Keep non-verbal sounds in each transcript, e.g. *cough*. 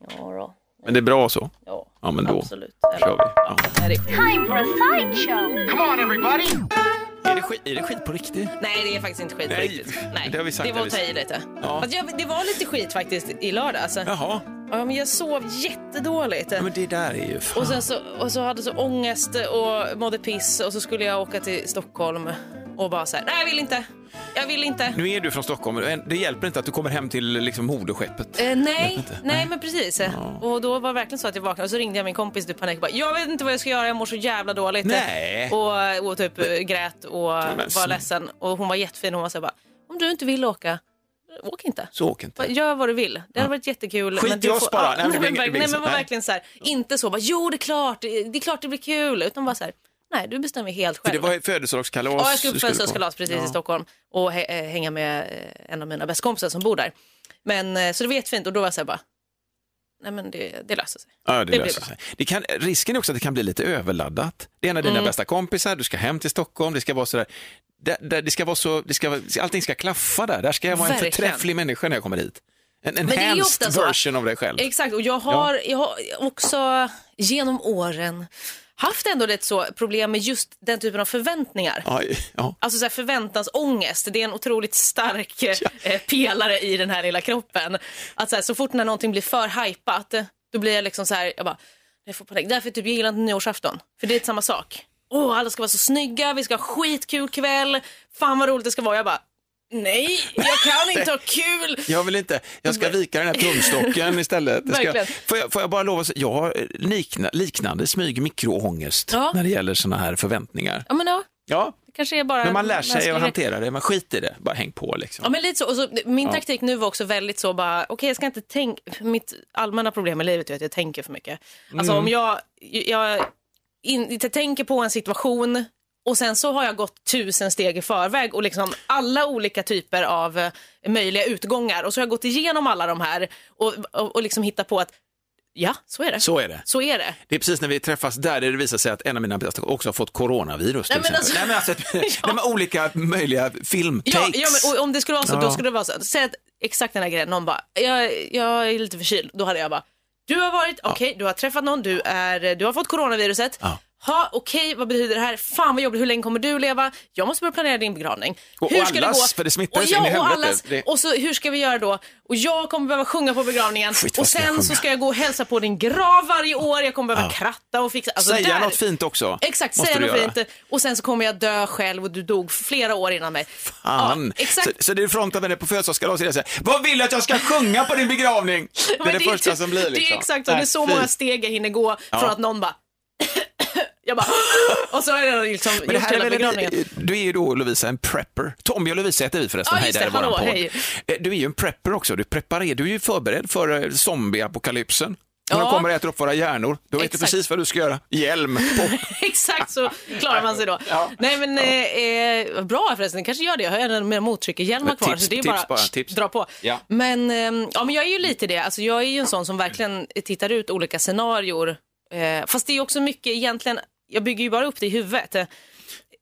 Ja, då. Men det är bra så. ja Ja, men då absolut. kör vi. Ja. Det är skit. Time for a sideshow. Come on, everybody! Är, det skit, är det skit på riktigt? Nej, det är faktiskt inte skit på Nej, riktigt. Nej, det har vi sagt det var att ta i lite. Ja. Fast jag, det var lite skit faktiskt i lördag. Alltså. Jaha, Ja, men jag sov jättedåligt. ja, men det där är ju fan. Och sen så, och så hade så ångest och mådde piss och så skulle jag åka till Stockholm och bara så här, nej jag vill inte, jag vill inte. Nu är du från Stockholm, det hjälper inte att du kommer hem till liksom moderskeppet. Eh, nej, nej men precis. Och då var det verkligen så att jag vaknade och så ringde jag min kompis i panik och bara, jag vet inte vad jag ska göra, jag mår så jävla dåligt. Nej. Och, och typ eh, grät och var ledsen. Och hon var jättefin, hon var så här bara, om du inte vill åka, åk inte. Så åk inte. Gör vad du vill. Det hade varit jättekul. Skit men i oss får- bara. Ja, Nej, men *laughs* nej, men, nej, var verkligen så här, inte så bara, jo det är klart, det är klart det blir kul. Utan bara så här, nej du bestämmer helt själv. det var födelsedagskalas. Ja, jag skulle på födelsedagskalas precis i Stockholm och eh, hänga med eh, en av mina bästa kompisar som bor där. Men, eh, så det var jättefint och då var jag så här bara, nej men det, det löser sig. Ja, det, Det löser sig. Det kan, risken är också att det kan bli lite överladdat. Det är en av dina Mm. bästa kompisar, du ska hem till Stockholm, det ska vara sådär. Det, det, det ska vara så, det ska, allting ska klaffa där. Där ska jag vara en förträfflig människa när jag kommer hit. En enhanced så. version av dig själv. Exakt, och jag har, jag har också genom åren haft ändå lite så problem med just den typen av förväntningar. Ja, ja. Alltså så här förväntansångest, det är en otroligt stark eh, pelare i den här lilla kroppen. Att så, här, så fort när någonting blir för hypat, då blir jag liksom så här, jag bara, jag får panik. Därför typ, jag gillar inte nyårsafton, för det är samma sak. Åh, alla ska vara så snygga, vi ska ha skitkul kväll, fan vad roligt det ska vara. Jag bara, nej, jag kan inte ha kul. Jag vill inte, jag ska vika den här tumstocken istället. Det ska, får, jag, får jag bara lova, jag har likna, liknande smyg mikroångest Ja. när det gäller sådana här förväntningar. Ja, men ja, Ja, det kanske är bara... men man lär sig att hantera det, man skiter i det, bara häng på liksom. Ja, men lite så. Och så min taktik nu var också väldigt så bara, okej jag ska inte tänka, mitt allmänna problem i livet är att jag tänker för mycket. Alltså Mm. om jag, jag in, inte tänker på en situation och sen så har jag gått tusen steg i förväg och liksom alla olika typer av eh, möjliga utgångar och så har jag gått igenom alla de här och, och, och liksom hittat på att ja, så är det. Så är det. Så är det. Det är precis när vi träffas där det visar sig att en av mina bästa också har fått coronavirus. Till Nej, men alltså- Nej, men alltså, *laughs* nej, men olika möjliga filmtakes. Ja, ja men, och om det skulle vara så, Ja. då skulle det vara så. Säg att exakt den här grejen, någon bara, jag, jag är lite förkyld. Då hade jag bara, du har varit, okej, du har träffat någon, du, är, du har fått coronaviruset. Ja. Ha, okej, vad betyder det här? Fan vad jobbigt, hur länge kommer du leva? Jag måste börja planera din begravning. Och- hur och ska allas, det gå? för det smittar och, så in i ja, och, helvete. allas, Det- och så hur ska vi göra då? Och jag kommer behöva sjunga på begravningen. Skit, och sen så ska jag gå och hälsa på din grav varje år. Jag kommer behöva Ja. kratta och fixa. Alltså, Säga där- något fint också. Exakt, måste säga du något göra. fint. Och sen så kommer jag dö själv och du dog flera år innan mig. Fan. Ja, exakt. Så, så det är fronten på födelsedagskalas och det säger, vad vill du att jag ska sjunga på din begravning? *laughs* Det är Men det, första som blir liksom. Det är exakt så. Det är Nej, så många steg jag hinner gå från att någon bara... jag bara... *gasps* Och så har jag liksom Men det gjort hela begravningen. en, du är ju då Lovisa en prepper. Tommy och Lovisa heter vi förresten. Ja, just där det. Hallå, hej. Eh, Du är ju en prepper också. Du preparerar, du är ju förberedd för eh, zombieapokalypsen. När Ja. de kommer och äter upp våra hjärnor. Då vet du precis vad du ska göra. Hjälm på. *laughs* Exakt så klarar man sig då. Ja. Nej men eh, eh, bra förresten, kanske gör det. Jag har även mer mottryckerhjälmar kvar tips, så det är bara, bara, tips. dra på. Ja. Men, eh, ja, men jag är ju lite det. Alltså, jag är ju en sån som verkligen tittar ut olika scenarior. Eh, fast det är också mycket egentligen, jag bygger ju bara upp det i huvudet.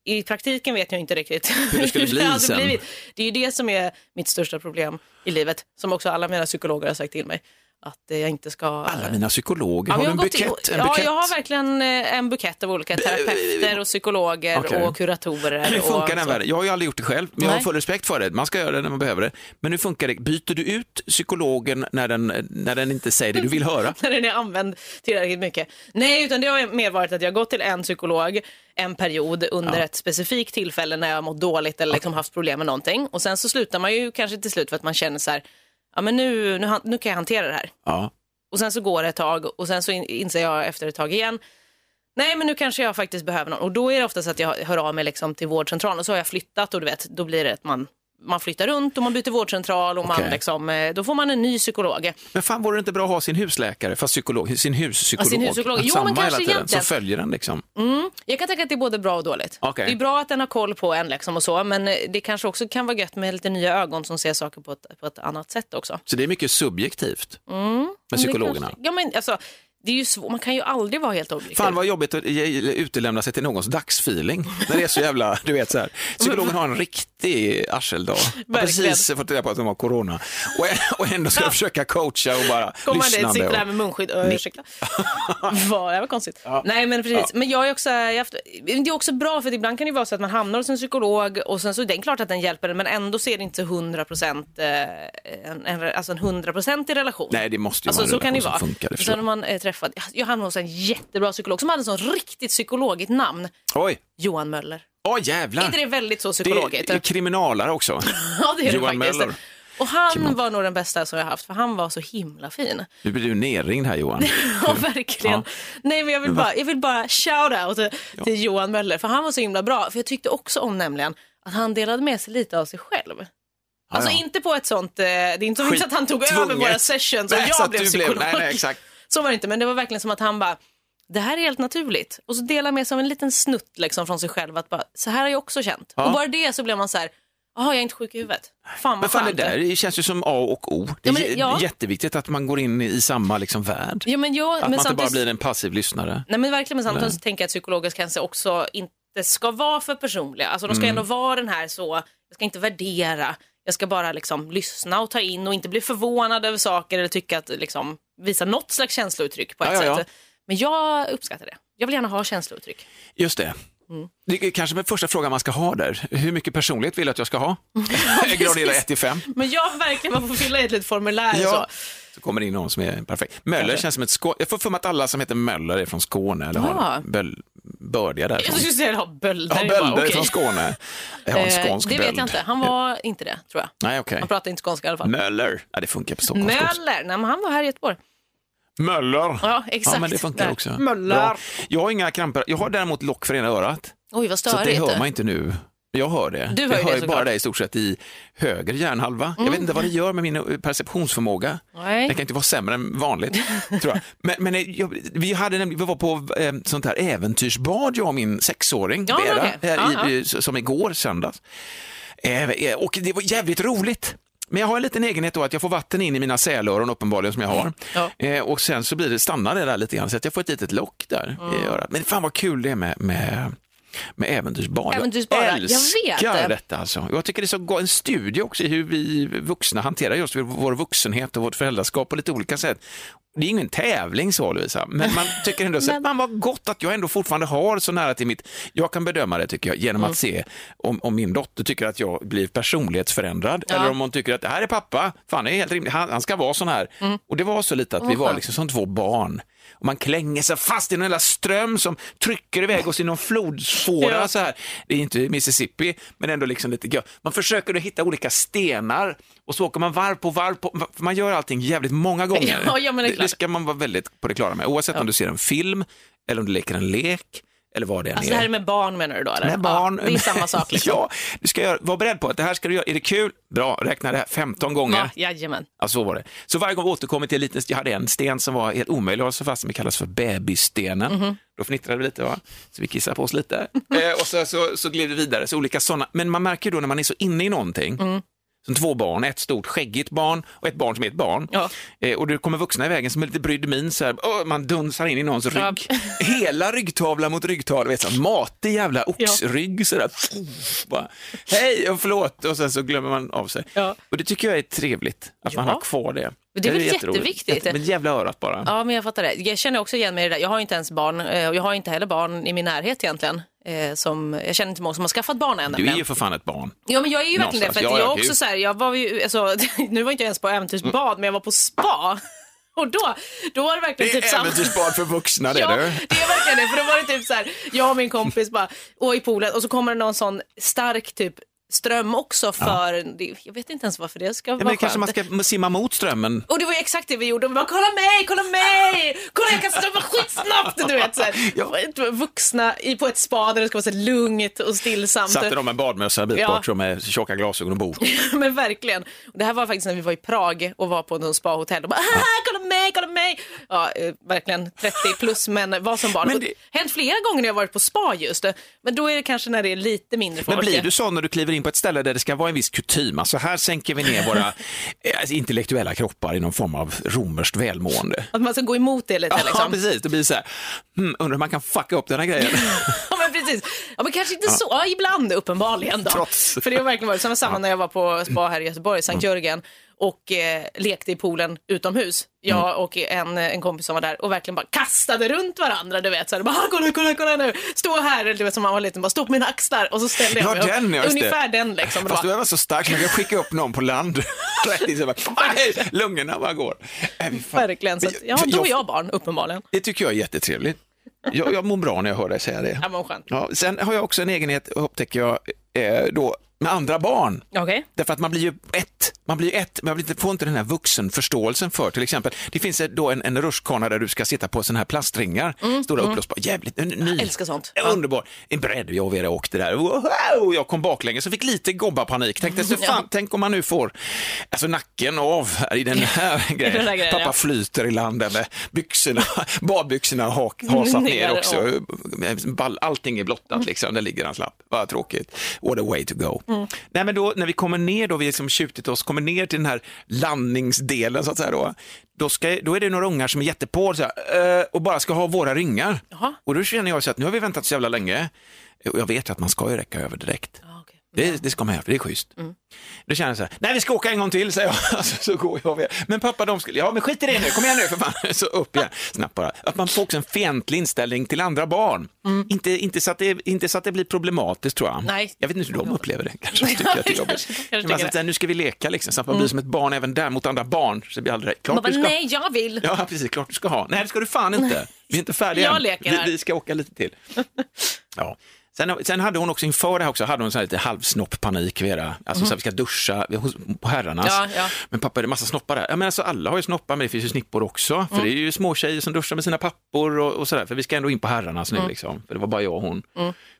I praktiken vet jag inte riktigt Hur det skulle *laughs* bli hade sen. blivit. Det är ju det som är mitt största problem i livet, som också alla mina psykologer har sagt till mig. Att jag inte ska... Alla mina psykologer, Ja, har du en gått i- bukett? En ja, bukett? jag har verkligen eh, en bukett av olika terapeuter och psykologer Okej. och kuratorer. Hur funkar och den världen? Jag har ju aldrig gjort det själv, men jag har Nej. full respekt för det. Man ska göra det när man behöver det. Men hur funkar det? Byter du ut psykologen när den, när den inte säger det du vill höra? *laughs* när den är använd tillräckligt mycket. Nej, utan det har mer varit att jag gått till en psykolog en period under ett specifikt tillfälle när jag har mått dåligt eller liksom haft problem med någonting. Och sen så slutar man ju kanske till slut för att man känner så här, ja men nu, nu, nu kan jag hantera det här. Ja. Och sen så går det ett tag och sen så in, inser jag efter ett tag igen, nej men nu kanske jag faktiskt behöver någon. Och då är det oftast att jag hör av mig liksom till vårdcentralen och så har jag flyttat och du vet, då blir det att man man flyttar runt och man byter vårdcentral och man Okej. liksom, eh, då får man en ny psykolog. Men fan vore det inte bra att ha sin husläkare, fast psykolog, sin huspsykolog? Ja, sin huspsykolog. Jo, samma hela tiden, egentligen. som följer den liksom. Jag kan tänka att det är både bra och dåligt. Okej. Det är bra att den har koll på en liksom och så, men eh, det kanske också kan vara gött med lite nya ögon som ser saker på ett, på ett annat sätt också. Så det är mycket subjektivt med Men det psykologerna. kanske- Ja, men alltså, det är ju svårt, man kan ju aldrig vara helt objektiv. Fan vad jobbigt att utelämna sig till någons dagsfeeling. När det är så jävla, du vet så här. Psykologen har en riktig arseldag. Har precis fått reda på att de har corona. Och, och ändå ska jag försöka coacha och bara Kommer lyssnande. sitter där Och... med munskydd. Ö, ursäkta. *laughs* Vad, det var konstigt. Nej men precis. Men jag är också, jag haft, det är också bra för ibland kan det vara så att man hamnar hos en psykolog och sen så är det klart att den hjälper en men ändå ser det inte 100 procent, eh, en, en, alltså en 100 procent i relation. Nej, det måste ju Alltså vara en så kan det relation vara. som funkar, det Träffat, jag hamnade hos en jättebra psykolog som hade en sån riktigt psykologigt namn. Oj, Johan Möller. åh jävlar. Är inte det väldigt så det psykologigt? är, det är kriminalare också. *laughs* ja det är det Johan faktiskt. Möller. Och han var nog den bästa som jag haft för han var så himla fin. Nu blir du nerringd här Johan. *laughs* Ja, verkligen. Nej, men jag vill bara, jag vill bara shout out till, till Johan Möller, för han var så himla bra. För jag tyckte också om nämligen att han delade med sig lite av sig själv. Alltså ja. inte på ett sånt, eh, det är inte Skit- att han tog över tvunget. våra sessions och Nej, så jag blev psykolog. nej, nej, exakt. Så var det inte, men det var verkligen som att han bara, det här är helt naturligt. Och så delar med sig av en liten snutt liksom från sig själv, att bara, så här har jag också känt. Ja. Och bara det så blev man så här, jaha jag är inte sjuk i huvudet. Fan vad fan, det skönt. där det känns ju som A och O. Det är Ja, men- ja. jätteviktigt att man går in i samma liksom, värld. Ja, men jag, Att men man inte bara samtidigt- blir en passiv lyssnare. Nej men verkligen, men samtidigt så tänker jag att psykologer kanske också inte ska vara för personliga. Alltså de ska Mm. ändå vara den här så, jag ska inte värdera, jag ska bara liksom lyssna och ta in och inte bli förvånad över saker eller tycka att liksom visa något slags känslouttryck på ett Ja, ja, ja. sätt. Men jag uppskattar det. Jag vill gärna ha känslouttryck. Just det. Mm. Det är kanske den första frågan man ska ha där. Hur mycket personlighet vill du att jag ska ha? *laughs* Gradera 1 till 5. Men jag verkligen, man får fylla i ett litet formulär Ja. så. Så kommer det in någon som är perfekt. Möller känns som ett Skåne. Jag får för mig att alla som heter Möller är från Skåne eller Ja. har böl... bördiga därifrån. Jag skulle säga ha bölder. Ja, bölder okej. från Skåne. Jag har en Eh, skånsk det vet böld. jag inte. Han var inte det, tror jag. Nej, okej. Han pratade inte skånska i alla fall. Möller. Ja, det funkar på stockholmska också. Möller, nej men han var här i Göteborg. Möller. Ja, exakt. Ja, men det funkar Där. också. Möller. Bra. Jag har inga kramper. Jag har däremot lock för ena örat. Oj, vad Så störigt. det hör man inte nu. Jag hör det. Du hör jag hör det bara såklart. det i stort sett i höger hjärnhalva. Jag vet inte vad det gör med min eh, perceptionsförmåga. Nej. Den kan inte vara sämre än vanligt, *laughs* tror jag. Men, men eh, jag, vi, hade vi var på eh, sånt här äventyrsbad, jag och min sexåring, Ja, Vera, okej. här Ja, i, som igår, söndags. Eh, eh, och det var jävligt roligt. Men jag har en liten egenhet då att jag får vatten in i mina sälöron uppenbarligen som jag har. Ja. Eh, och sen så blir det, stannar det där lite grann så att jag får ett litet lock där i örat. Men fan vad kul det är med, med, med äventyrsbad. Äventyrsbad, jag jag vet älskar det. detta alltså. Jag tycker det är så go- en studie också i hur vi vuxna hanterar just vår vuxenhet och vårt föräldraskap på lite olika sätt. Det är ingen tävling så Lovisa, men man *laughs* tycker ändå så, Men- man vad gott att jag ändå fortfarande har så nära till mitt, jag kan bedöma det tycker jag genom Mm. att se om, om min dotter tycker att jag blir personlighetsförändrad Ja. eller om hon tycker att det här är pappa, fan det är helt rimligt, han, han ska vara sån här. Mm. Och det var så lite att vi var liksom som två barn. Och man klänger sig fast i en jävla ström som trycker iväg oss i någon flodfåra Ja. så här. Det är inte Mississippi, men ändå liksom lite gött. Man försöker då hitta olika stenar och så åker man varv på varv på, för man gör allting jävligt många gånger. *laughs* Ja, ja, det det ska man vara väldigt på det klara med, oavsett om du ser en film eller om du leker en lek eller vad det än Alltså det här är med barn menar du då? Eller? med barn. Ja, det är samma sak. *laughs* Liksom. ja, du ska göra, vara beredd på att det här ska du göra. Är det kul? Bra, räkna det här 15 gånger. Ja, jajamän. Ja, så var det. Så varje gång vi återkommer till en liten, jag hade en sten som var helt omöjlig att hålla fast som kallas för bebisstenen. Mhm. Då fnittrade vi lite, va? så vi kissade på oss lite. *laughs* eh, och så, så, så gled vi vidare, så olika sådana. Men man märker ju då när man är så inne i någonting, Mm. Som två barn, ett stort skäggigt barn och ett barn som är ett barn. Ja. Eh, och det kommer vuxna i vägen som är lite brydd min, så här, åh, man dunsar in i någons Ja. rygg. Hela ryggtavla mot ryggtavla, vet, så här, matig jävla oxrygg. Så där, bara, Hej och förlåt, och sen så glömmer man av sig. Ja. Och det tycker jag är trevligt, att man Ja. har kvar det. Det är väl jätteroligt. jätteviktigt. Jätte, med jävla örat bara. Ja, men jag fattar det. Jag känner också igen mig i det där. Jag har inte ens barn eh, och jag har inte heller barn i min närhet egentligen. Eh, Som, jag känner inte många som har skaffat barn än. Du är ju för fan ett barn. Ja men jag är ju verkligen det. För jag ja, också så här, jag var ju, alltså, *laughs* nu var inte jag ens på äventyrsbad men jag var på spa. *laughs* Och då, då var det verkligen Det är typ samma. äventyrsbad för vuxna det *laughs* Ja, du. det är verkligen det. För då var det typ så här, jag och min kompis bara, och i poolen och så kommer det någon sån stark typ ström också för, det, jag vet inte ens varför det ska Ja, vara men kanske man ska simma mot strömmen. Och det var ju exakt det vi gjorde. Vi bara, kolla mig, kolla mig! Kolla jag kan strömma skitsnabbt! Du vet, så här. *laughs* Vuxna i, på ett spa där det ska vara så lugnt och stillsamt. Satte de en badmössa en bit Ja. bort med tjocka glasögon och bor. *laughs* Men verkligen. Det här var faktiskt när vi var i Prag och var på någon spahotell och bara, kolla mig, kolla mig! Ja, eh, verkligen 30 plus men var som barn. Men det-. Hänt flera gånger när jag varit på spa just. Men då är det kanske när det är lite mindre folk. Men blir du så när du kliver in på ett ställe där det ska vara en viss kutym, alltså här sänker vi ner våra *laughs* eh, intellektuella kroppar i någon form av romerskt välmående. Att man ska gå emot det lite Ja, liksom. *laughs* precis. Det blir så här, hmm, undrar om man kan fucka upp den här grejen. *laughs* Ja, men precis. Ja, men kanske inte så, ja, ibland uppenbarligen då. Trots. För det har verkligen varit samma, samma när jag var på spa här i Göteborg, Sankt Jörgen och eh, lekte i poolen utomhus. Jag Mm. och en, en kompis som var där och verkligen bara kastade runt varandra. Du vet, så här, bara, "Ah, kolla, kolla, kolla nu, stå här, du vet som man var liten, bara stå på mina axlar och så ställde jag Ja, mig upp. ja, just det. Ungefär den liksom. Fast du är så stark, man kan skicka upp någon på land. *laughs* "Aj!" lungorna bara går. Äh, Verkligen, så att, ja, då är jag barn uppenbarligen. Det tycker jag är jättetrevligt. Jag, jag mår bra när jag hör dig säga det. Ja. Ja, sen har jag också en egenhet, upptäcker jag, eh, då, med andra barn. Okej. Därför att man blir ju ett, man blir ett, man blir får inte den här vuxenförståelsen för till exempel, det finns då en, en rutschkana där du ska sitta på sådana här plastringar, stora uppblåsbara, jävligt, en, ny. Mm, älskar sånt. Ja. Underbar, en bredd, jag och Vera åkte där, wow, jag kom baklänges och fick lite gobbarpanik, tänkte så *laughs* fan, tänk om man nu får alltså, nacken av i den *laughs* här grejen, den grejen, pappa ja. flyter i land eller byxorna, *laughs* badbyxorna har hasat ner Ner, också, allting är blottat liksom, där ligger hans lapp, vad tråkigt, what a way to go. Mm. Nej men då när vi kommer ner då, vi liksom tjutit oss, kommer ner till den här landningsdelen så att säga då, då, ska, då är det några ungar som är jättepå så här, eh, och bara ska ha våra ringar. Jaha. Och då känner jag så att nu har vi väntat så jävla länge, och jag vet att man ska ju räcka över direkt. Ja. Det, det ska man göra, för det är schysst. Då känner jag så här, nej vi ska åka en gång till, säger jag. *laughs* Alltså, så går jag med. Men pappa, de skulle, ja men skit i det nu, kom igen nu för fan. *laughs* Så upp igen, snabbt bara. Att man får också en fientlig inställning till andra barn. Inte, inte, så att det, inte så att det blir problematiskt tror jag. Nej. Jag vet inte hur de upplever det, *laughs* kanske tycker att det är jobbigt. Kanske- kanske så här, nu ska vi leka liksom, så att man blir som ett barn även där mot andra barn. Så blir aldrig, klart Man bara, du ska... nej, jag vill. Ja, precis, klart du ska ha. Nej, det ska du fan inte. Vi är inte färdiga Jag än. vi, vi ska åka lite till. Ja. Sen, sen hade hon också inför det här också, hade hon så här lite halvsnopppanik, Vera. Alltså så här, vi ska duscha hos, på herrarnas. Ja, ja. Men pappa, är det massa snoppar där? Ja, men alltså alla har ju snoppar, men det finns ju snippor också. För det är ju små tjejer som duschar med sina pappor och, och sådär. För vi ska ändå in på herrarnas nu liksom. För det var bara jag och hon.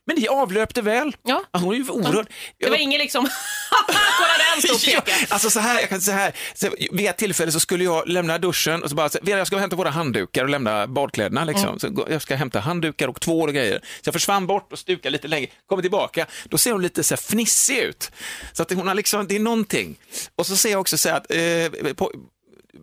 Men det avlöpte väl. Ja. Hon är ju oerhörd. Det var ingen liksom, *laughs* kolla den står och Ja, pekar. alltså så här, jag kan säga här, så vid ett tillfälle så skulle jag lämna duschen och så bara, så, Vera jag ska hämta våra handdukar och lämna badkläderna liksom. Så gå- jag ska hämta handdukar och tvål och grejer. Så jag försvann bort och stukade lite längre, kommer tillbaka, då ser hon lite så här fnissig ut. Så att hon har liksom, det är någonting. Och så ser jag också så här att eh, på,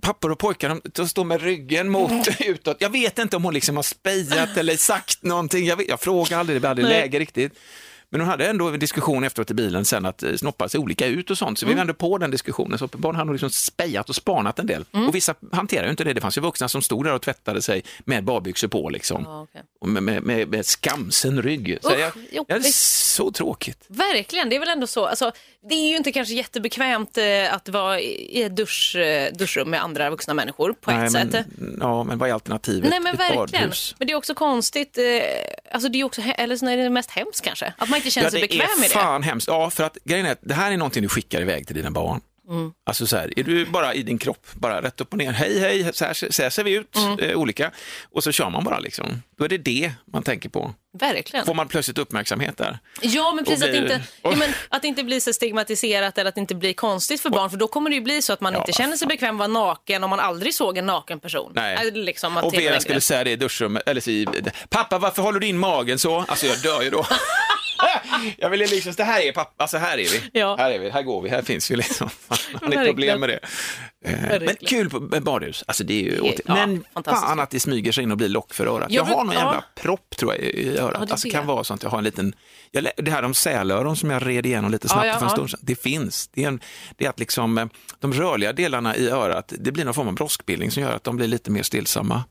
pappor och pojkar, de, de står med ryggen mot *laughs* utåt. Jag vet inte om hon liksom har spejat eller sagt någonting. Jag, vet, jag frågar aldrig, det blir aldrig läge riktigt. Men hon hade ändå en diskussion efteråt i bilen sen att eh, snoppar ser olika ut och sånt. Så vi var ändå på den diskussionen. Så uppenbarligen hade hon liksom spejat och spanat en del. Och vissa hanterar ju inte det. Det fanns ju vuxna som stod där och tvättade sig med badbyxor på liksom. Ja. Och med, med, med, med skamsen rygg. Så Usch, jag, jag, det är så tråkigt. Verkligen, det är väl ändå så. Alltså, det är ju inte kanske jättebekvämt eh, att vara i ett dusch, eh, duschrum med andra vuxna människor på ett sätt. men, ja, men vad är alternativet? Nej men Ett verkligen. badhus. Men det är också konstigt, eh, alltså det är också, eller så är det mest hemskt kanske, att man inte känner sig bekväm det med är det. fan hemskt. Ja, för att grejen är att det här är någonting du skickar iväg till dina barn. Mm. Alltså så här, är du bara i din kropp, bara rätt upp och ner, hej hej, så här, så här ser vi ut, Mm. eh, olika. Och så kör man bara liksom. Då är det det man tänker på. Verkligen. Får man plötsligt uppmärksamhet där? Ja, men precis Och att, blir- inte, ja, men att det inte blir så stigmatiserat eller att det inte blir konstigt för barn, för då kommer det ju bli så att man Ja, inte känner sig bekväm att vara naken om man aldrig såg en naken person. Nej. Liksom Och Vera skulle säga det i duschrummet, eller i, pappa varför håller du in magen så? Alltså jag dör ju då. *laughs* *laughs* jag vill ju liksom, det här är pappa, alltså här är vi. Ja. Här är vi, här går vi, här finns vi liksom. Har ni Verkligen. problem med det? Eh, Men kul med badhus, alltså det är ju åt... Ja, Men fan att det smyger sig in och blir lock för örat. Jag Jag, har någon ja. jävla propp tror jag i örat. Ja, det alltså kan det. vara så att jag har en liten, jag, det här om sälöron som jag red igenom lite snabbt Ja, ja, för en stund sedan, det finns. Det är, en, det är att liksom eh, de rörliga delarna i örat, det blir någon form av broskbildning som gör att de blir lite mer stillsamma.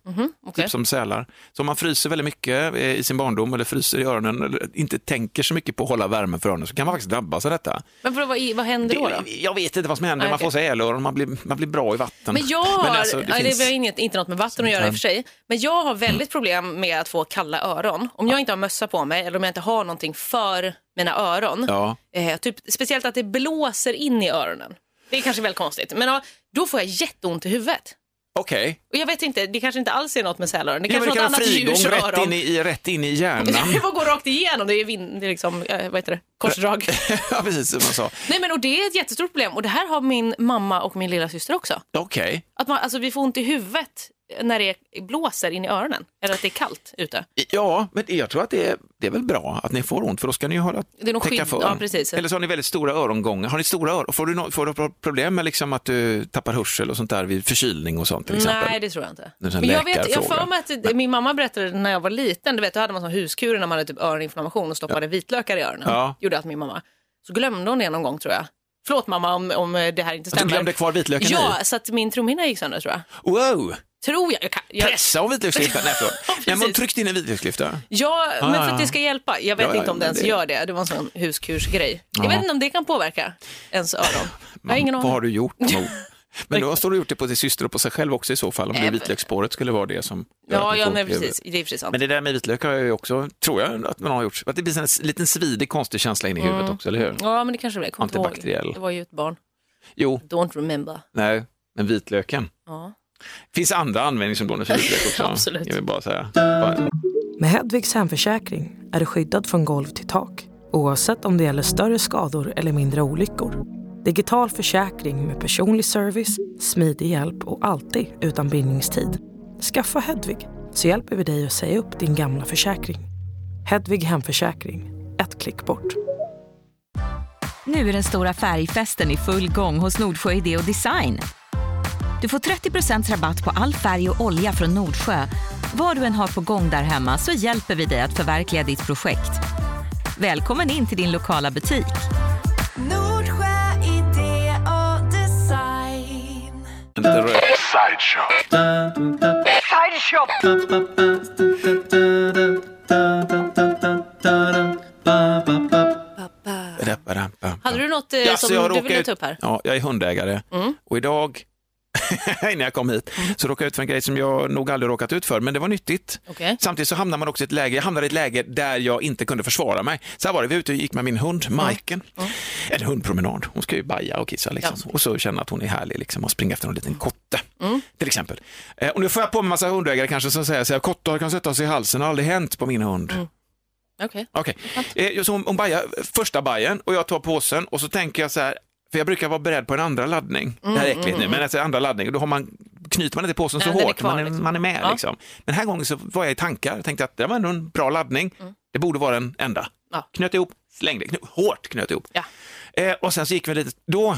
okej. Typ som sälar. Så om man fryser väldigt mycket eh, i sin barndom eller fryser i öronen eller inte tänker så mycket på att hålla värmen för öronen så kan man faktiskt drabbas av detta. Men vad, vad, vad händer då? då? Det, jag vet inte vad som händer, Nej, man får sälöron, man blir, man blir bra i vatten. Men jag har, alltså, det, finns- det har inget, inte något med vatten att göra i och för sig, men jag har väldigt problem med att få kalla öron. Om jag inte har mössa på mig eller om jag inte har någonting för mina öron, Ja. eh, typ, speciellt att det blåser in i öronen. Det är kanske väl konstigt, men då får jag jätteont i huvudet. Okej, Och jag vet inte, det kanske inte alls är något med sälöron. Det ja, kanske det är något kan annat frigång rätt in, i, rätt in i *laughs* hjärnan. Det får gå rakt igenom, det är, vin, det är liksom, eh, vad heter det, korsdrag. *laughs* ja, precis som man sa. Nej men och det är ett jättestort problem och det här har min mamma och min lilla syster också. Okej, Att man, alltså, vi får ont i huvudet när det blåser in i öronen? Eller att det är kallt ute? Ja, men jag tror att det är, det är väl bra att ni får ont för då ska ni ju hålla, Det är nog täcka för. ja, precis. Eller så har ni väldigt stora örongångar. Har ni stora öron? Får du, no- får du problem med liksom att du tappar hörsel och sånt där vid förkylning och sånt till exempel? Nej, det tror jag inte. Men jag, vet, jag för mig att det- min mamma berättade när jag var liten, du vet, då hade man sån huskur när man hade typ öroninflammation och stoppade vitlökar i öronen. Ja. Gjorde att min mamma. Så glömde hon det någon gång tror jag. Förlåt mamma om, om det här inte Att du stämmer. glömde kvar vitlöken Ja, i? så att min trumhinna gick sönder tror jag. Wow! Tror jag. jag, kan, jag Pressa av vitlöksklyftan? Nej, förlåt. *laughs* Ja, man precis. tryckte in en vitlöksklyfta. Ja, men ja, för att det ska hjälpa. Jag vet Ja, inte om det men ens det- gör det. Det var en sån huskursgrej. Ja. Jag vet inte om det kan påverka ens öron. *laughs* Jag har ingen Vad aning. har du gjort? *laughs* Men då har du gjort det på din syster och på sig själv också i så fall, om det Nej, vitlöksspåret skulle vara det som Ja, ja huvudet. precis. Det är precis sant. Men det där med vitlök har jag ju också, tror jag att man har gjort, att det blir en liten svidig konstig känsla in i huvudet också, eller hur? Ja, men det kanske det är. Antibakteriell. Det var ju ett barn. Jo, Don't remember. nej, men vitlöken. Ja. finns andra användningsområden för vitlök också. *laughs* Absolut. Jag vill bara säga. Bara- Med Hedvigs hemförsäkring är du skyddad från golv till tak oavsett om det gäller större skador eller mindre olyckor. Digital försäkring med personlig service, smidig hjälp och alltid utan bindningstid. Skaffa Hedvig så hjälper vi dig att säga upp din gamla försäkring. Hedvig hemförsäkring, ett klick bort. Nu är den stora färgfesten i full gång hos Nordsjö Idé och Design. Du får 30% rabatt på all färg och olja från Nordsjö. Vad du än har på gång där hemma så hjälper vi dig att förverkliga ditt projekt. Välkommen in till din lokala butik. Lite rök. Hade du något eh, Ja, så som jag du ville ut- ta upp här? Mm. Ja, jag är hundägare och idag, *laughs* innan jag kom hit, så råkade jag ut för en grej som jag nog aldrig råkat ut för, men det var nyttigt. Okej. Samtidigt så hamnar man också i ett läge, jag hamnade i ett läge där jag inte kunde försvara mig. Så här var det, vi var ute och gick med min hund, Majken. En hundpromenad, hon ska ju baja och kissa liksom. Och så känna att hon är härlig liksom och springa efter en liten kotte, till exempel. Eh, och nu får jag på mig en massa hundägare kanske som säger så här, kottar kan sätta sig i halsen, det har aldrig hänt på min hund. Okej. Okej, eh, så hon, hon bajar första bajen och jag tar påsen och så tänker jag så här, för jag brukar vara beredd på en andra laddning. det här är äckligt nu, men alltså andra laddning, och då har man, knyter man inte påsen så hårt, kvar, man, är, liksom. man är med Ja. liksom. Men den här gången så var jag i tankar, jag tänkte att det var ändå en bra laddning, det borde vara den enda. Ja. Knöt ihop, slängde, knö, hårt knöt ihop. Ja. Eh, och sen så gick vi lite, då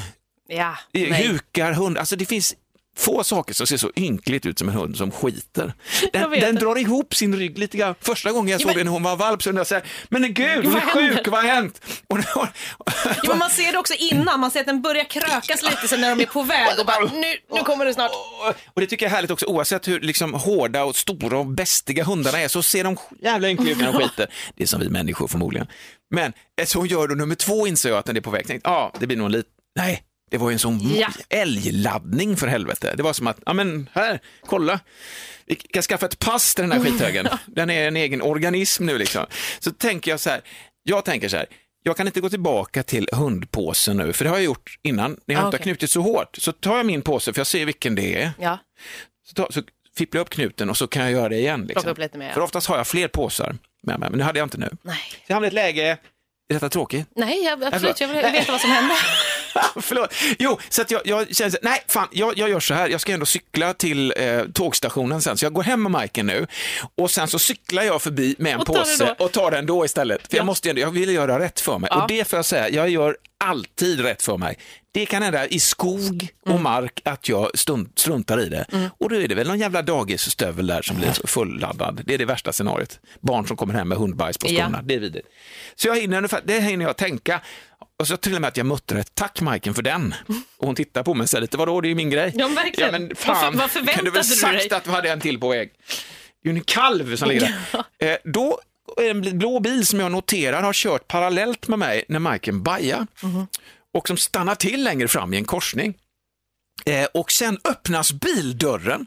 Ja. Nej. hukar hund, alltså det finns få saker som ser så ynkligt ut som en hund som skiter. Den, den drar ihop sin rygg lite grann. Första gången jag såg men- den när hon var valp så undrade jag så här, men gud, hon är sjuk, vad har hänt? Och, då- Ja, men man ser det också innan, man ser att den börjar krökas lite sen när de är på väg och bara nu, nu kommer det snart. och det tycker jag är härligt också, oavsett hur liksom, hårda och stora och bästiga hundarna är så ser de jävla ynkliga ut när de skiter. Det är som vi människor förmodligen. Men eh, så hon gör då nummer två inser jag att den är på väg. Tänkte, ja, det blir nog en liten, nej, det var ju en sån Ja. älgladdning för helvete. Det var som att, ja men här, kolla. Vi kan skaffa ett pass till den här skithögen. *laughs* Den är en egen organism nu liksom. Så tänker jag så här, jag tänker så här, jag kan inte gå tillbaka till hundpåsen nu, för det har jag gjort innan, när jag Ah, inte har okej. knutit så hårt. Så tar jag min påse, för jag ser vilken det är, Ja. så, tar, så fipplar jag upp knuten och så kan jag göra det igen. Liksom. Mer, ja. För oftast har jag fler påsar med mig, men det hade jag inte nu. Nej. Så jag hamnade i ett läge, är detta tråkigt? Nej, jag, absolut, förlåt. jag vill veta vad som *laughs* hände. *laughs* Förlåt. Jo, så att jag, jag känner nej, fan, jag, jag gör så här, jag ska ändå cykla till eh, tågstationen sen, så jag går hem med Majken nu och sen så cyklar jag förbi med en Och påse och tar den då istället. För Ja. jag måste jag vill göra rätt för mig Ja. och det får jag säga, jag gör alltid rätt för mig. Det kan hända i skog och Mm. mark att jag struntar i det. Och då är det väl någon jävla dagisstövel där som blir fulladdad. Det är det värsta scenariot. Barn som kommer hem med hundbajs på Ja. skorna, det är vidrigt. Så jag hinner ungefär, det hinner jag tänka. Och så till och med att jag muttrar ett tack Majken för den. Och hon tittar på mig och säger lite, vadå det är ju min grej. Ja, men verkligen. men Vad fan, för- vad förväntade kan du väl du sagt dig? att du hade en till på väg? Det är ju en kalv som ligger där. Eh, då är det en blå bil som jag noterar har kört parallellt med mig när Majken bajar. Mhm. Och som stannar till längre fram i en korsning. Eh, och sen öppnas bildörren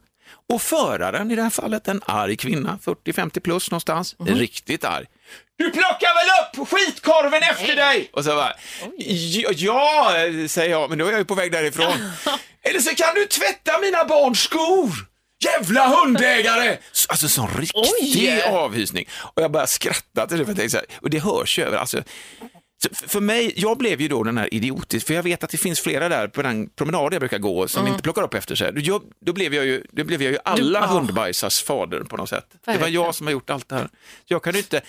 och föraren, i det här fallet en arg kvinna, 40-50 plus någonstans, Mhm. riktigt arg. Du plockar väl upp skitkorven efter dig? Och så bara, ja, ja, säger jag, men då är jag ju på väg därifrån. *laughs* Eller så kan du tvätta mina barns skor. Jävla hundägare! Alltså sån riktig Oj! avhysning. Och jag bara skrattade till det, för jag tänkte så här, och det hörs ju över, alltså för mig, jag blev ju då den här idiotisk, för jag vet att det finns flera där på den promenad jag brukar gå som inte plockar upp efter sig. Jag, då blev jag ju, då blev jag ju alla ja. hundbajsars fader på något sätt. Det var jag som har gjort allt det här. Jag kan ju inte,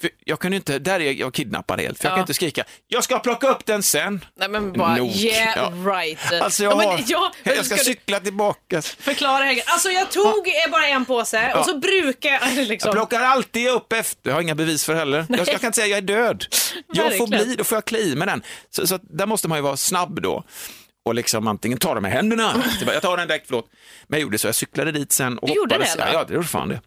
för jag kan ju inte, där är jag kidnappad helt, för jag Ja. kan inte skrika, jag ska plocka upp den sen. Nej men bara, Nog. yeah Ja. right. Alltså jag, ja, men, ja, jag ska du- cykla tillbaka. Förklara Helge. Alltså jag tog eh, bara en påse och så brukar jag *laughs* liksom... Jag plockar alltid upp efter, jag har inga bevis för heller. Jag, jag kan inte säga jag är död. Jag får bli, då får jag klä i med den. Så, så där måste man ju vara snabb då. Och liksom antingen ta det med händerna, *laughs* jag tar den direkt, förlåt. Men jag gjorde så, jag cyklade dit sen och Du gjorde hoppades. det, eller? Ja, det gjorde fan det.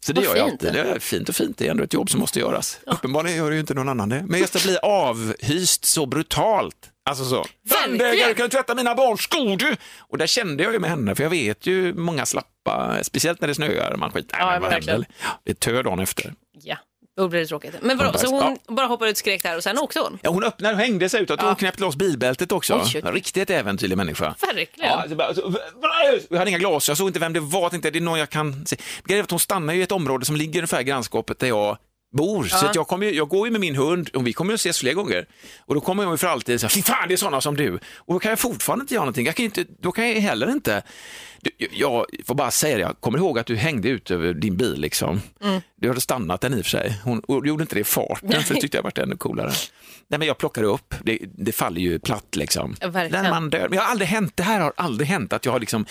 Så det Vad gör jag fint. alltid. Det är fint och fint, det är ändå ett jobb som måste göras. Uppenbarligen gör det ju inte någon annan det. Men just att bli avhyst så brutalt. Alltså så, bandägare kan du tvätta mina barns skor du? Och där kände jag ju med henne, för jag vet ju många slappa, speciellt när det snöar, man skiter, Ja, ja, vad verkligen. händer? Ja, Det är tö dagen efter. Ja, då blir det tråkigt. Men vadå, så hon bara hoppade ut, skrek där och sen åkte hon? Ja, hon öppnade och hängde sig utåt och Ja. hon knäppte loss bilbältet också. Oj, Riktigt äventyrlig människa. Verkligen. Ja, så bara, så, jag hade inga glas, jag såg inte vem det var, tänkte det är någon jag kan se. Grejen är att hon stannar ju i ett område som ligger ungefär i grannskapet där jag bor. Så att jag, kommer ju, jag går ju med min hund och vi kommer ju att ses fler gånger. Och då kommer jag ju för alltid säga, fy fan det är sådana som du. Och då kan jag fortfarande inte göra någonting. Jag kan inte, då kan jag heller inte, jag får bara säga det, jag kommer ihåg att du hängde ut över din bil liksom. Du hade stannat den i och för sig. Hon och gjorde inte det i farten för det tyckte jag varit ännu coolare. Nej men jag plockade upp, det, det faller ju platt liksom. När man dör. Men jag har aldrig hänt, det här har aldrig hänt att jag har liksom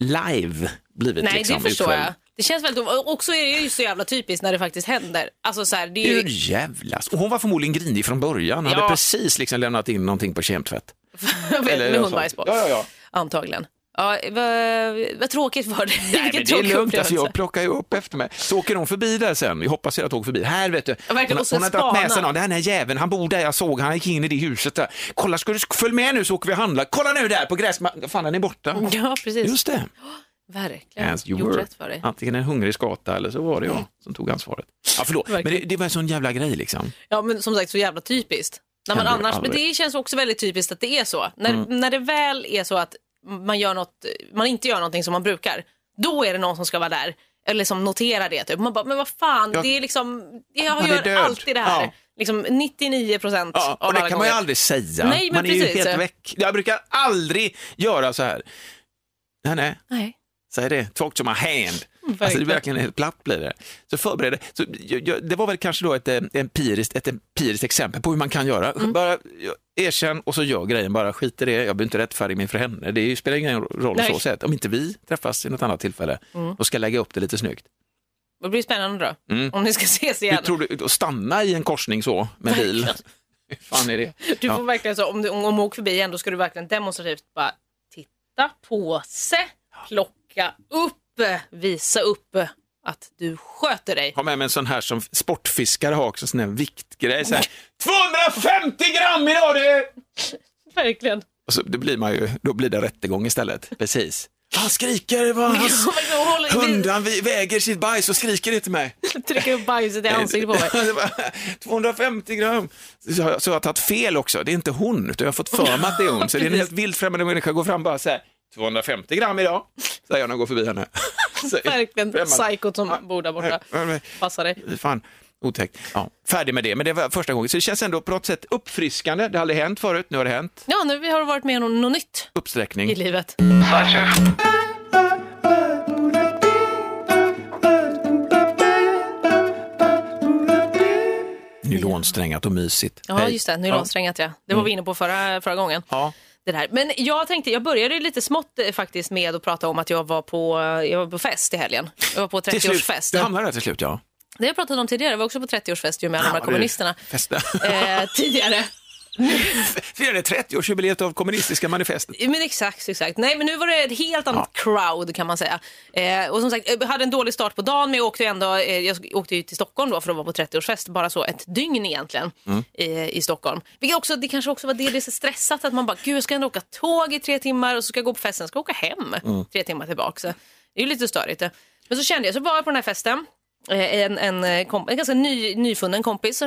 live blivit Nej, liksom det förstår jag. Det känns väldigt... Och också är det ju så jävla typiskt när det faktiskt händer. Alltså så här, det är Hur ju... jävlas. Och hon var förmodligen grinig från början, hade Ja. precis liksom lämnat in någonting på kemtvätt. *laughs* med hundbajs på. Ja, ja, ja. Antagligen. Ja, vad, vad tråkigt var det. Nej, men det är lugnt, alltså, jag plockar ju upp efter mig. Så åker hon förbi där sen, jag hoppas att jag åker förbi. Här vet du, hon, hon har dragit spana. någon, den här jäveln, han bor där jag såg, han gick in i det huset där. Kolla, ska du följa med nu så åker vi och handlar. Kolla nu där på gräsmattan, fan den är borta. Ja, precis. Just det. *gasps* Verkligen. As you Gjort were. rätt för dig. Antingen en hungrig skata eller så var det jag som tog ansvaret. Ja, förlåt, men det, det var en sån jävla grej liksom. Ja, men som sagt så jävla typiskt. När man annars, men det känns också väldigt typiskt att det är så. När, när det väl är så att man, gör något, man inte gör någonting som man brukar, då är det någon som ska vara där. Eller som noterar det. Typ. Man bara, men vad fan, Ja. det är liksom, jag gör död. alltid det här. Ja. Liksom 99 procent Ja, av och det kan man ju gånger. aldrig säga. Nej, man är ju precis. helt väck. Jag brukar aldrig göra så här. Nej, nej, Nej. säg det. Talk to my hand. *laughs* Alltså det är verkligen. helt platt blir det. Så förbered dig. så, jag, jag, Det var väl kanske då ett eh, empiriskt, ett empiriskt exempel på hur man kan göra. Mm. Bara ja, erkänn och så gör grejen, bara skit i det. Jag behöver inte rättfärdiga mig för henne. Det är spelar ingen roll Nej. så sätt. Om inte vi träffas i något annat tillfälle, Mm. då ska lägga upp det lite snyggt. Det blir spännande då. Mm. Om ni ska ses Hur igen. tror du, att stanna i en korsning så med bil? *laughs* Hur fan är det? Du Ja. får verkligen så, om du om, du åker förbi igen, då ska du verkligen demonstrativt bara titta på sig, plocka upp, visa upp att du sköter dig. ha med mig en sån här som sportfiskare har också, en sån här viktgrej. Så här, 250 gram idag du! *laughs* Verkligen. Och så, det blir man ju, då blir det rättegång istället. Precis. Han skriker, vad *laughs* hans Jag håller- hund, han vi- väger sitt bajs och skriker det till mig. *laughs* Trycker upp bajset i ansiktet på mig. Det var 250 gram. Så, har- så jag har tagit fel också, det är inte hon, utan jag har fått för mig att det är hon. Så det är en helt vilt främmande människa, går fram och bara så här, 250 gram idag, säger jag när jag går förbi henne. *laughs* Verkligen psykot som bor där borta. Ja, men- Passa dig. Fan, otäckt. Ja, färdig med det, men det var första gången. Så det känns ändå på något sätt uppfriskande. Det har aldrig hänt förut, nu har det hänt. Ja, nu har du varit med om något nytt i Uppsträckning. livet. Nylonsträngat och mysigt. Ja, just det. Nylonsträngat ja. Det var vi inne på förra, förra gången. Ja. Det där. Men jag tänkte, jag började lite smått eh, faktiskt med att prata om att jag var på, jag var på fest i helgen. Jag var på Till slut, 30-årsfest. du hamnade där till slut, ja. Det har jag pratat om tidigare, jag var också på 30-årsfest ju med alla de här Ja, kommunisterna. Eh, tidigare. *laughs* Firade 30-årsjubileet av kommunistiska manifestet. Men exakt, exakt. Nej, men nu var det ett helt annat crowd kan man säga. Eh, och som sagt, jag hade en dålig start på dagen, men jag åkte, ändå, eh, jag åkte ju till Stockholm då för att vara på 30-årsfest, bara så ett dygn egentligen i, i Stockholm. Vilket också, det kanske också var det, det är så stressat att man bara, gud jag ska ändå åka tåg i tre timmar och så ska jag gå på festen, ska jag åka hem tre timmar tillbaka. Så det är ju lite störigt. Men så kände jag, så var jag på den här festen, eh, en, en, eh, komp- en ganska ny, nyfunnen kompis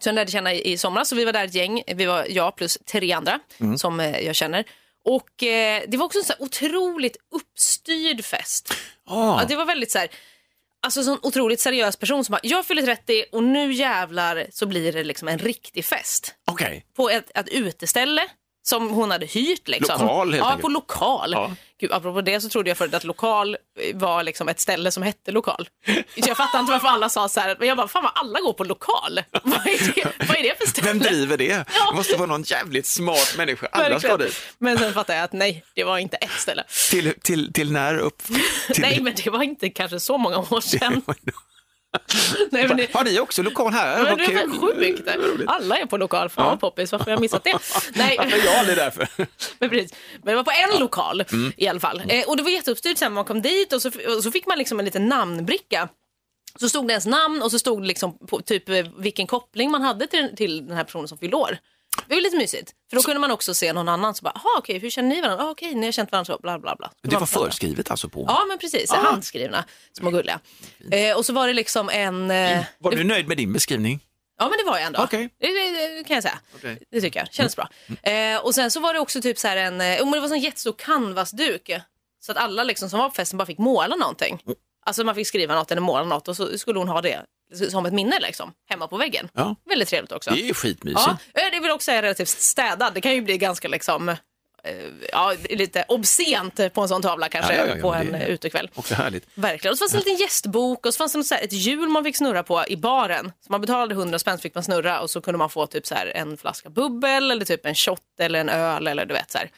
som jag lärde känna i, i somras. Så vi var där ett gäng, vi var jag plus tre andra som eh, jag känner. Och eh, det var också en så här otroligt uppstyrd fest. Ah, Ja, det var väldigt så här, alltså sån otroligt seriös person som bara, jag fyller 30 och nu jävlar så blir det liksom en riktig fest. Okej. På ett, ett uteställe som hon hade hyrt. Liksom. Lokal, helt Ja, enkelt. på lokal. Ja. Gud, apropå det så trodde jag förut att lokal var liksom ett ställe som hette lokal. Jag fattar inte varför alla sa så här, men jag bara, fan vad alla går på lokal. *laughs* Vad är det, vad är det för ställe? Vem driver det? *laughs* Det måste vara någon jävligt smart människa. Alla ska dit. Men sen fattade jag att nej, det var inte ett ställe. Till, till, till när upp? *laughs* Till Nej, men det var inte kanske så många år sedan. Nej, men det, Har ni också lokal här? men det är sjukt. Alla är på lokal. Fan vad poppis, varför har jag missat det? *laughs* Nej. Varför är jag aldrig där för? *laughs* Men, precis. men det var på en lokal Mm. i alla fall. Eh, och det var jätteuppstyrt sen när man kom dit och så, och så fick man liksom en liten namnbricka. Så stod det ens namn och så stod det liksom på typ eh, vilken koppling man hade till, till den här personen som fyllde år. Det var lite mysigt. För då kunde man också se någon annan som bara, jaha okej, hur känner ni varandra? Ah, okej, ni har känt varandra så, bla bla bla. Det var förskrivet alltså på? Ja, men precis. Ah. Handskrivna, små gulliga. Eh, och så var det liksom en... Eh, Var du nöjd med din beskrivning? Ja men det var jag ändå. Okej. Det, det, det kan jag säga. Okej. Det tycker jag. Känns bra. Eh, och sen så var det också typ så här en, oh, men det var en sån jättestor canvasduk. Så att alla liksom som var på festen bara fick måla någonting. Alltså man fick skriva något eller måla något och så skulle hon ha det som ett minne liksom, hemma på väggen. Ja. Väldigt trevligt också. Det är ju skitmysigt. Ja, eh, det vill också säga relativt städad. Det kan ju bli ganska liksom, eh, ja, lite obscent på en sån tavla kanske Ja, ja, ja, på en det utekväll. Också härligt. Verkligen. Och så fanns det en liten gästbok och så fanns det något så ett hjul man fick snurra på i baren. Så man betalade 100 spänn så fick man snurra och så kunde man få typ så här en flaska bubbel eller typ en shot eller en öl eller du vet så här.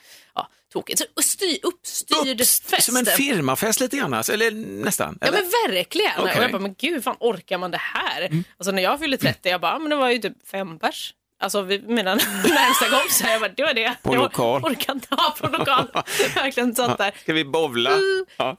Ja, tokigt. Så styr, uppstyrd Upps- fest. Som en firmafest lite grann, alltså, eller nästan? Ja eller? men verkligen. Mm. Och jag bara, men gud, fan orkar man det här? Alltså när jag fyllde 30, jag bara, men det var ju typ fem pers. Alltså vi, mina *laughs* närmsta kompisar, jag bara, det var det. På jag lokal. orkar inte ha på lokal. *laughs* Verkligen sånt där. Ska vi bovla? Mm. Ja.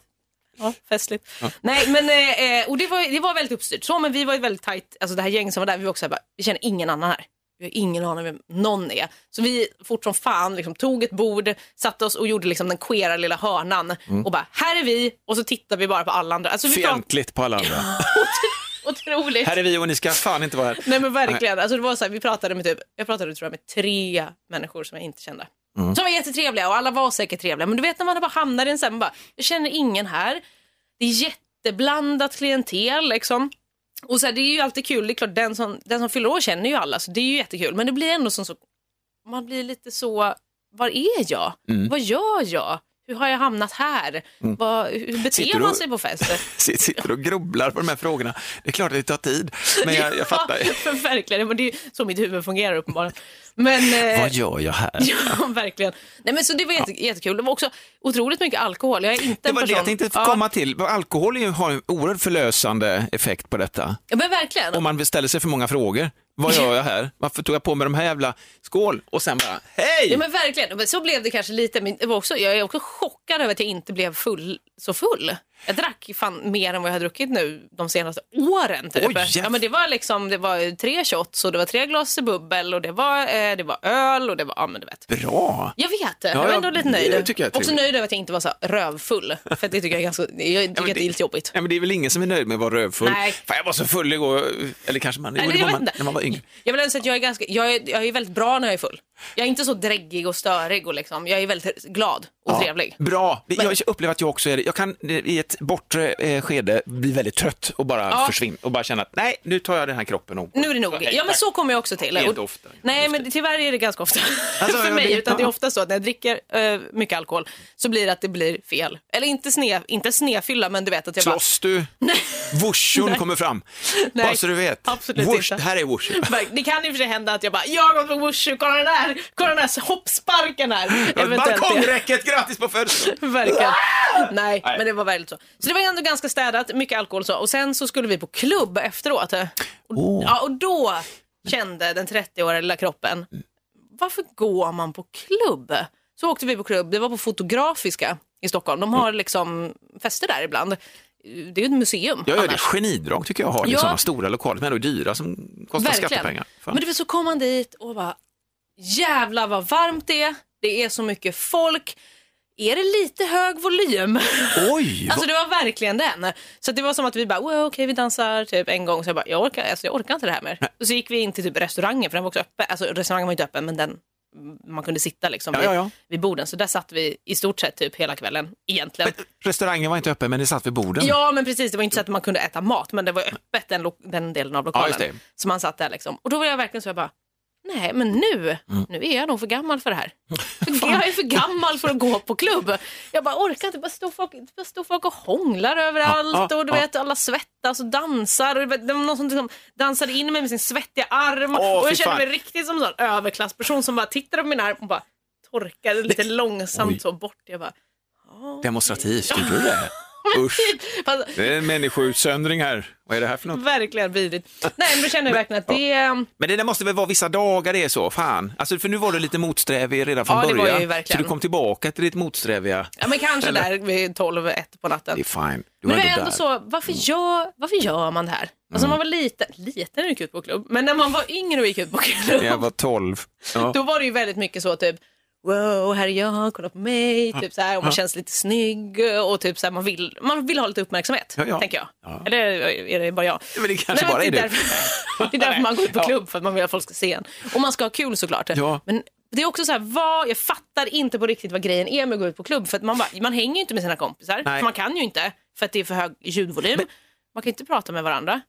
Ja, festligt. Nej, men eh, eh, och det var, det var väldigt uppstyrt. Så, men vi var ju väldigt tajt, alltså det här gänget som var där, vi var också så här, bara, vi känner ingen annan här. Vi har ingen aning vem någon är. Så vi fort som fan liksom, tog ett bord, satte oss och gjorde liksom den queera lilla hörnan och bara, här är vi och så tittar vi bara på alla andra. Alltså, Fientligt på alla andra. *laughs* otroligt. Här är vi och ni ska fan inte vara här. Nej men verkligen. Alltså, det var så här, vi pratade med typ, jag pratade tror jag med tre människor som jag inte kände. Mm. Som var jättetrevliga och alla var säkert trevliga. Men du vet när man bara hamnar i en sån här, man bara, jag känner ingen här. Det är jätteblandat klientel liksom. Och så här, det är ju alltid kul, det är klart den som, den som fyller år känner ju alla så det är ju jättekul. Men det blir ändå som så, man blir lite så, var är jag? Mm. Vad gör jag? Hur har jag hamnat här? Vad, hur beter Sitter man sig på fester? *laughs* Sitter och grubblar på de här frågorna. Det är klart att det tar tid, men jag, jag *laughs* fattar. *laughs* Ja, verkligen, men det är så mitt huvud fungerar uppenbarligen. Men, eh, Vad gör jag här? ja, verkligen. Nej, men så det var jätte, jättekul. Det var också otroligt mycket alkohol. Jag är inte Det en var det person... jag tänkte ja, komma till. Alkohol har en oerhört förlösande effekt på detta. Ja, men verkligen. Om man ställer sig för många frågor. Vad gör jag här? Varför tog jag på mig de här jävla... Skål! Och sen bara, hej! Ja, men verkligen. Men så blev det kanske lite. Men det var också, jag är också chockad över att jag inte blev full, så full. Jag drack fan mer än vad jag har druckit nu de senaste åren. Typ. Oj, ja, men det var liksom, det var tre shots och det var tre glas bubbel och det var, eh, det var öl och det var, ja men du vet. Bra! Jag vet, jag Ja, var ja, ändå lite det nöjd. tycker jag också nöjd över att jag inte var så rövfull. För det tycker jag är ganska, jag tycker men att det är lite jobbigt. Ja, men det är väl ingen som är nöjd med att vara rövfull. Nej. Fan, jag var så full igår, eller kanske man, Nej, det jag var man när man var yngre. Jag vill ändå säga att jag är, ganska, jag, är, jag är väldigt bra när jag är full. Jag är inte så dräggig och störig och liksom, jag är väldigt glad och trevlig. Bra. Men- Jag upplever att jag också är det. Jag kan i ett bortre eh, skede bli väldigt trött och bara Ja. försvinna och bara känna att nej, nu tar jag den här kroppen och... Nu är det nog. Hej, Ja men så kommer jag också till. Inte ofta. Nej men tyvärr är det ganska ofta Alltså, *laughs* för mig. Utan det är ofta så att när jag dricker eh, mycket alkohol så blir det att det blir fel. Eller inte, sne, inte snefylla men du vet att jag bara... Slåss du? *laughs* Vushon kommer fram. *laughs* Nej, Bara så du vet. absolut Wush, inte. här är wush. Det kan i och för sig hända att jag bara, jag har gått på wushu, kolla den där, kolla den där hoppsparken här. Balkongräcket, grattis på födelsedagen! Verkligen. Nej, men det var väldigt så. Så det var ändå ganska städat, mycket alkohol så. Och sen så skulle vi på klubb efteråt. Och, Åh. ja, och då kände den 30-åriga lilla kroppen, varför går man på klubb? Så åkte vi på klubb, det var på Fotografiska i Stockholm. De har liksom fester där ibland. Det är ju ett museum Jag gör det annars. genidrag tycker jag har, Ja. ja. sådana stora lokaler som ändå är dyra som kostar skattepengar. Fan. Men du vet, så kom man dit och bara, jävlar vad varmt det är. Det är så mycket folk. Är det lite hög volym? Oj! *laughs* Alltså det var verkligen den. Så det var som att vi bara, okej vi dansar typ en gång. Så jag bara, jag orkar, alltså, jag orkar inte det här mer. Och så gick vi in till typ restaurangen, för den var också öppen. Alltså restaurangen var inte öppen, men den man kunde sitta liksom Ja, vid, ja, ja. vid borden. Så där satt vi i stort sett typ hela kvällen egentligen. Men Restaurangen var inte öppen, men det satt vid borden. Ja, men precis. Det var inte så att man kunde äta mat, men det var öppet den, den delen av Ja, lokalen. det. så man satt där liksom. Och då var jag verkligen så jag bara, nej men nu, Mm. nu är jag nog för gammal för det här. *laughs* *laughs* jag är för gammal för att gå på klubb. Jag bara orkar inte, bara stå folk, bara stå folk och hånglar överallt och du vet alla svettas och dansar. Det var någon som liksom dansade in mig med sin svettiga arm. Åh, och jag kände mig riktigt som en sån överklassperson som bara tittade på min arm och bara torkade lite långsamt Oj. så bort. Jag bara, Demonstrativt, gjorde du det? Usch, *laughs* fast, det är en människoutsöndring här. Vad är det här för något? verkligen vidrigt. Nej, men då kände jag verkligen att det... Men det där måste väl vara vissa dagar det är så, fan. Alltså, för nu var du lite motsträvig redan från Ja, det var början. jag ju verkligen. Så du kom tillbaka till ditt motsträviga. Ja, men kanske där vid 12, 1 på natten. Det är fine. Du Men var det är ändå där. så, varför gör, varför gör man det här? Alltså när man var liten, liten gick ut på klubb, men när man var yngre och gick ut på klubb, Jag var 12. Ja. då var det ju väldigt mycket så typ, wow, här är jag, kolla på mig, typ så här, och man känns lite snygg och typ så här, man vill, man vill ha lite uppmärksamhet, Ja, ja. tänker jag. Ja. Eller är det bara jag? Men det kanske Nej, bara men är det. du. Därför, *laughs* det är därför man går ut på klubb, för att man vill att folk ska se en. Och man ska ha kul såklart. Ja. Men det är också så här, vad, jag fattar inte på riktigt vad grejen är med att gå ut på klubb. För att man, bara, man hänger ju inte med sina kompisar. Nej. För man kan ju inte, för att det är för hög ljudvolym. Man kan inte prata med varandra.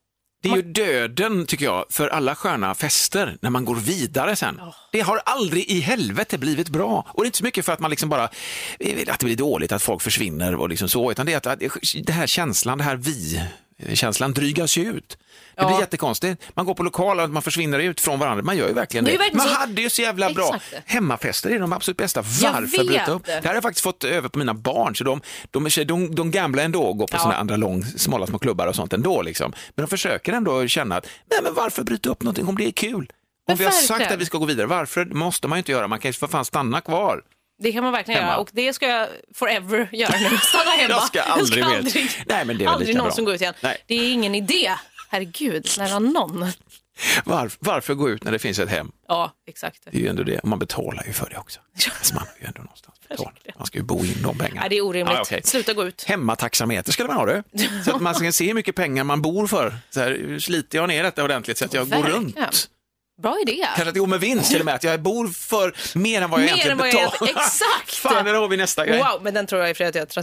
Det är ju döden, tycker jag, för alla sköna fester när man går vidare sen. Det har aldrig i helvete blivit bra. Och det är inte så mycket för att man liksom bara, eh, att det blir dåligt, att folk försvinner och liksom så, utan det är att att det här känslan, det här vi-känslan drygas ju ut. Det blir Ja. jättekonstigt. Man går på lokaler och man försvinner ut från varandra. Man gör ju verkligen Det det. verkligen man så- hade ju så jävla bra Exakt. hemmafester, det är de absolut bästa. Varför bryta upp? Det här har jag faktiskt fått över på mina barn, så de, de, de, de gamblar ändå går på Ja. sådana andra lång, smala små klubbar och sånt ändå. Liksom. Men de försöker ändå känna att, nej men varför bryta upp någonting om det är kul? Om vi har sagt att vi ska gå vidare, varför måste man ju inte göra? Man kan ju för fan stanna kvar. Det kan man verkligen Hemma. göra och det ska jag forever göra nu. Stanna hemma. Jag ska aldrig mer. Nej, men det är aldrig någonsin bra. gå ut igen. Nej. Det är ingen idé. Herregud, snälla någon. Var, varför gå ut när det finns ett hem? Ja, exakt. Det är ju ändå det, man betalar ju för det också. Så man ju ändå någonstans betalat. Man ska ju bo in de pengarna. Nej, det är orimligt. Ja, okej. Sluta gå ut. Hemmataxameter ska man ha det. *laughs* Så att man ska se hur mycket pengar man bor för. Så här, sliter jag ner detta ordentligt så att jag går Verkligen. runt. Bra idé. Kanske att det går med vinst till och med, att jag bor för mer än vad jag Mer egentligen vad betalar. exakt! *laughs* Fan, där har vi nästa grej. Wow, men den tror jag i och för sig att jag har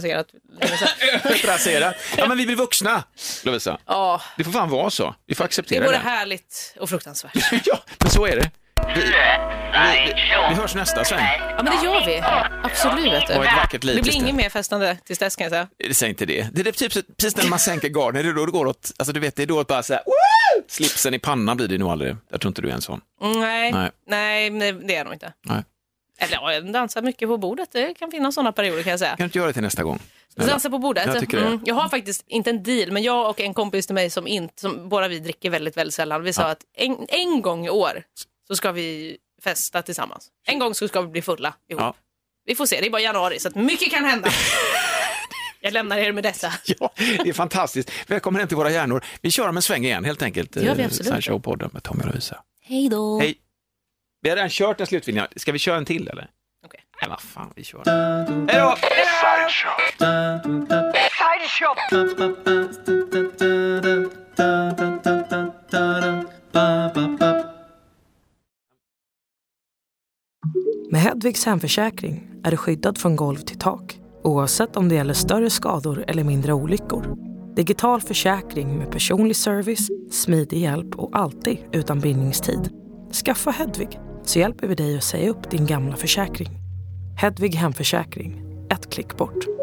sedan. Rasera. *laughs* Ja, men vi blir vuxna, Lovisa. Ja, Det får fan vara så. Vi får det acceptera både det. härligt och fruktansvärt. *laughs* Ja, men så är det. Vi, vi, vi, vi hörs nästa sväng. Ja, men det gör vi. Absolut. Vet du. Och ett vackert liv Det blir inget det. mer festande tills dess kan jag säga. Det säger inte det. Det är typ precis när man sänker garden, det är då det går åt, alltså du vet, det är då att bara så här! Slipsen i pannan blir det nog aldrig. Jag tror inte du är en sån. Mm, Nej, Nej. nej. det är jag nog inte. Nej. Eller ja, jag dansar mycket på bordet. Det kan finnas sådana perioder kan jag säga. Kan du inte göra det till nästa gång? Snälla. Dansa på bordet. Jag tycker det. Mm, jag har faktiskt inte en deal, men jag och en kompis till mig som inte, som båda vi dricker väldigt, väldigt sällan. Vi sa att en, en gång i år så ska vi festa tillsammans. En gång så ska vi bli fulla ihop. Ja. Vi får se, det är bara januari så att mycket kan hända. *laughs* jag lämnar er med detta. *laughs* Ja, det är fantastiskt. Välkommen hem till våra hjärnor. Vi kör om en sväng igen helt enkelt. Det gör vi Eh, absolut. Sideshow-podden med Tommy och Lovisa. Hej då. Hej. Vi har redan kört en slutvinjett. Ska vi köra en till eller? Okej. Nej, vad fan, vi kör. Hej då! Med Hedvigs hemförsäkring är du skyddad från golv till tak oavsett om det gäller större skador eller mindre olyckor. Digital försäkring med personlig service, smidig hjälp och alltid utan bindningstid. Skaffa Hedvig så hjälper vi dig att säga upp din gamla försäkring. Hedvig hemförsäkring, ett klick bort.